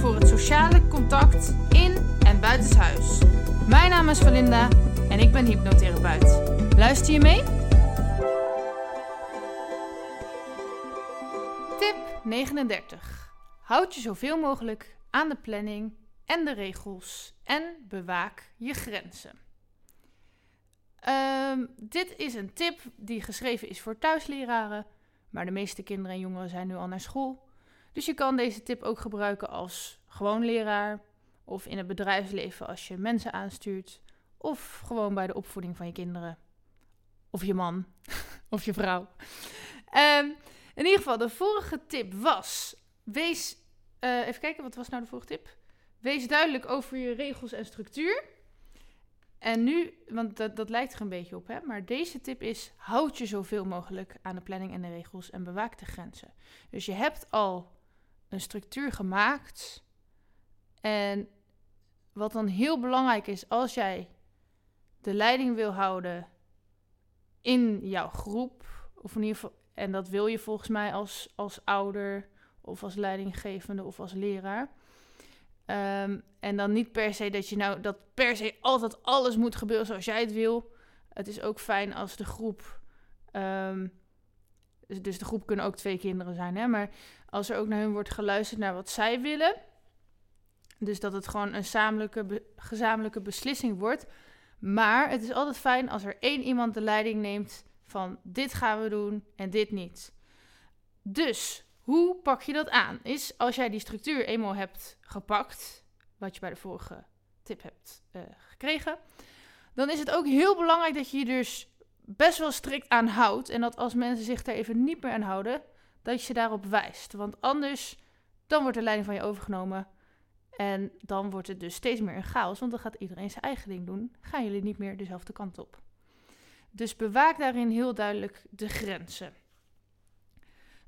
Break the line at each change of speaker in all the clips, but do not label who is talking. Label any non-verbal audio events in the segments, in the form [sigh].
voor het sociale contact in en buitenshuis. Mijn naam is Valinda en ik ben hypnotherapeut. Luister je mee? Tip 39. Houd je zoveel mogelijk aan de planning en de regels en bewaak je grenzen. Ehm, dit is een tip die geschreven is voor thuisleraren, maar de meeste kinderen en jongeren zijn nu al naar school. Dus je kan deze tip ook gebruiken als gewoon leraar of in het bedrijfsleven als je mensen aanstuurt of gewoon bij de opvoeding van je kinderen of je man [laughs] of je vrouw. Ehm, in ieder geval, de vorige tip was: wees. eh, even kijken, wat was nou de vorige tip? Wees duidelijk over je regels en structuur. En nu, want dat, dat lijkt er een beetje op, hè? maar deze tip is: houd je zoveel mogelijk aan de planning en de regels en bewaak de grenzen. Dus je hebt al een structuur gemaakt. En wat dan heel belangrijk is, als jij de leiding wil houden in jouw groep, of in ieder geval, en dat wil je volgens mij als, als ouder, of als leidinggevende, of als leraar. Ehm, en dan niet per se dat je nou dat per se altijd alles moet gebeuren zoals jij het wil. Het is ook fijn als de groep. ehm, dus, dus de groep kunnen ook twee kinderen zijn, hè? Maar als er ook naar hun wordt geluisterd naar wat zij willen. Dus dat het gewoon een gezamenlijke, be- gezamenlijke beslissing wordt. Maar het is altijd fijn als er één iemand de leiding neemt van dit gaan we doen en dit niet. Dus hoe pak je dat aan? Is als jij die structuur eenmaal hebt gepakt, wat je bij de vorige tip hebt eh, gekregen, dan is het ook heel belangrijk dat je je dus best wel strikt aan houdt. En dat als mensen zich daar even niet meer aan houden, dat je daarop wijst. Want anders, dan wordt de leiding van je overgenomen. En dan wordt het dus steeds meer een chaos, want dan gaat iedereen zijn eigen ding doen. Gaan jullie niet meer dezelfde kant op. Dus bewaak daarin heel duidelijk de grenzen.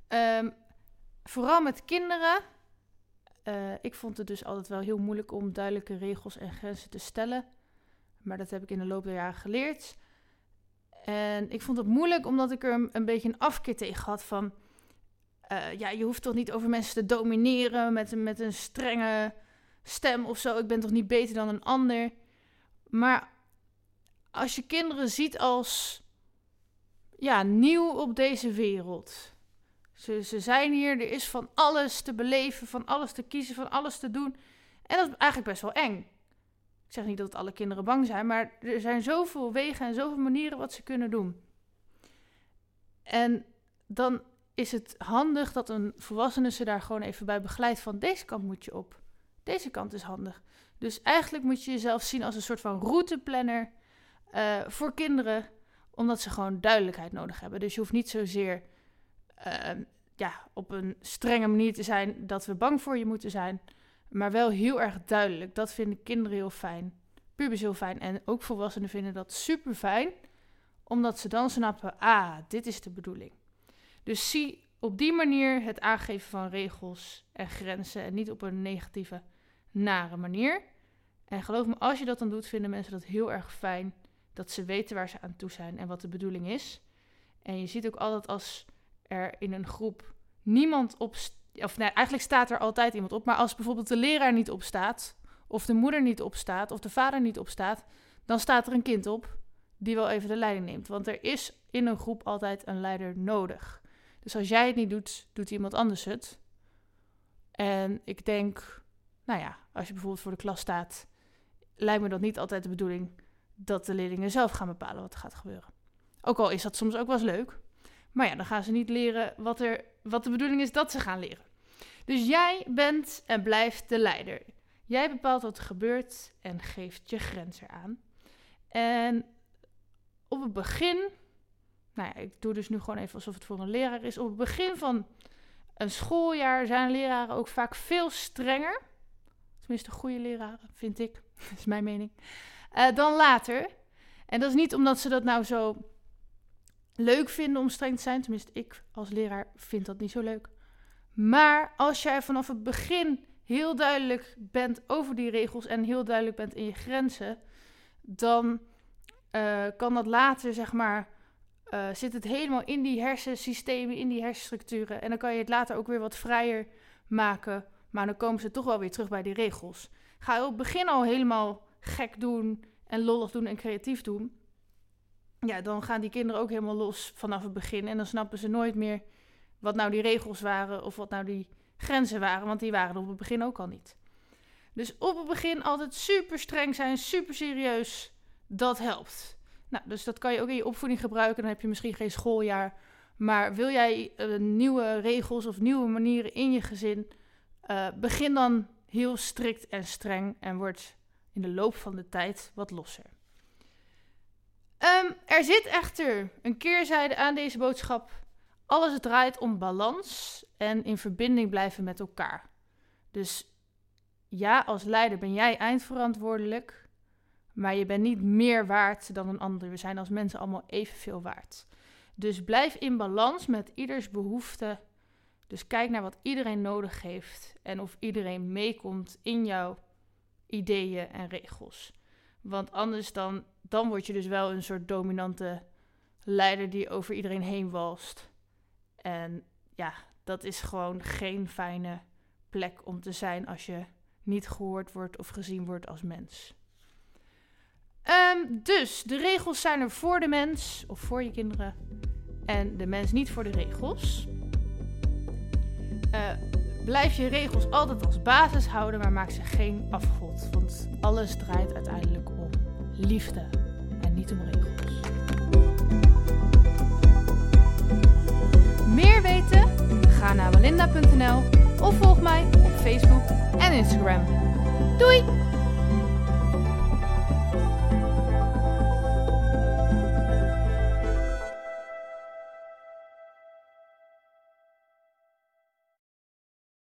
Ehm, vooral met kinderen. eh, ik vond het dus altijd wel heel moeilijk om duidelijke regels en grenzen te stellen. Maar dat heb ik in de loop der jaren geleerd. En ik vond het moeilijk omdat ik er een, beetje een afkeer tegen had van... eh, ja, je hoeft toch niet over mensen te domineren met, met een strenge stem of zo. Ik ben toch niet beter dan een ander. Maar als je kinderen ziet als ja, nieuw op deze wereld. Ze, ze zijn hier, er is van alles te beleven, van alles te kiezen, van alles te doen. En dat is eigenlijk best wel eng. Ik zeg niet dat alle kinderen bang zijn, maar er zijn zoveel wegen en zoveel manieren wat ze kunnen doen. En dan is het handig dat een volwassene ze daar gewoon even bij begeleidt van deze kant moet je op. Deze kant is handig. Dus eigenlijk moet je jezelf zien als een soort van routeplanner eh, voor kinderen, omdat ze gewoon duidelijkheid nodig hebben. Dus je hoeft niet zozeer eh, ja, op een strenge manier te zijn dat we bang voor je moeten zijn, maar wel heel erg duidelijk. Dat vinden kinderen heel fijn, pubers heel fijn en ook volwassenen vinden dat super fijn, omdat ze dan snappen, ah, dit is de bedoeling. Dus zie op die manier het aangeven van regels en grenzen en niet op een negatieve, nare manier. En geloof me, als je dat dan doet, vinden mensen dat heel erg fijn. Dat ze weten waar ze aan toe zijn en wat de bedoeling is. En je ziet ook altijd als er in een groep niemand op... Of nee, eigenlijk staat er altijd iemand op. Maar als bijvoorbeeld de leraar niet opstaat... of de moeder niet opstaat... of de vader niet opstaat... dan staat er een kind op die wel even de leiding neemt. Want er is in een groep altijd een leider nodig. Dus als jij het niet doet, doet iemand anders het. En ik denk, nou ja, als je bijvoorbeeld voor de klas staat, lijkt me dat niet altijd de bedoeling dat de leerlingen zelf gaan bepalen wat er gaat gebeuren. Ook al is dat soms ook wel eens leuk. Maar ja, dan gaan ze niet leren wat, er, wat de bedoeling is dat ze gaan leren. Dus jij bent en blijft de leider. Jij bepaalt wat er gebeurt en geeft je grenzen aan. En op het begin, nou ja, ik doe dus nu gewoon even alsof het voor een leraar is. Op het begin van een schooljaar zijn leraren ook vaak veel strenger Tenminste, goede leraren, vind ik. [laughs] Dat is mijn mening. Uh, dan later. En dat is niet omdat ze dat nou zo leuk vinden om streng te zijn. Tenminste, ik als leraar vind dat niet zo leuk. Maar als jij vanaf het begin heel duidelijk bent over die regels en heel duidelijk bent in je grenzen, dan uh, kan dat later, zeg maar, uh, zit het helemaal in die hersensystemen, in die hersenstructuren. En dan kan je het later ook weer wat vrijer maken. Maar dan komen ze toch wel weer terug bij die regels. Ga je op het begin al helemaal gek doen en lollig doen en creatief doen. Ja, dan gaan die kinderen ook helemaal los vanaf het begin. En dan snappen ze nooit meer wat nou die regels waren of wat nou die grenzen waren. Want die waren er op het begin ook al niet. Dus op het begin altijd super streng zijn, super serieus. Dat helpt. Nou, dus dat kan je ook in je opvoeding gebruiken. Dan heb je misschien geen schooljaar. Maar wil jij uh, nieuwe regels of nieuwe manieren in je gezin? Uh, begin dan heel strikt en streng en word in de loop van de tijd wat losser. Um, er zit echter een keerzijde aan deze boodschap. Alles draait om balans en in verbinding blijven met elkaar. Dus ja, als leider ben jij eindverantwoordelijk. Maar je bent niet meer waard dan een ander. We zijn als mensen allemaal evenveel waard. Dus blijf in balans met ieders behoeften. Dus kijk naar wat iedereen nodig heeft en of iedereen meekomt in jouw ideeën en regels. Want anders dan, dan word je dus wel een soort dominante leider die over iedereen heen walst. En ja, dat is gewoon geen fijne plek om te zijn als je niet gehoord wordt of gezien wordt als mens. Um, dus de regels zijn er voor de mens of voor je kinderen. En de mens niet voor de regels. Uh, blijf je regels altijd als basis houden, maar maak ze geen afgod. Want alles draait uiteindelijk om liefde en niet om regels. Meer weten? Ga naar walinda.nl of volg mij op Facebook en Instagram. Doei!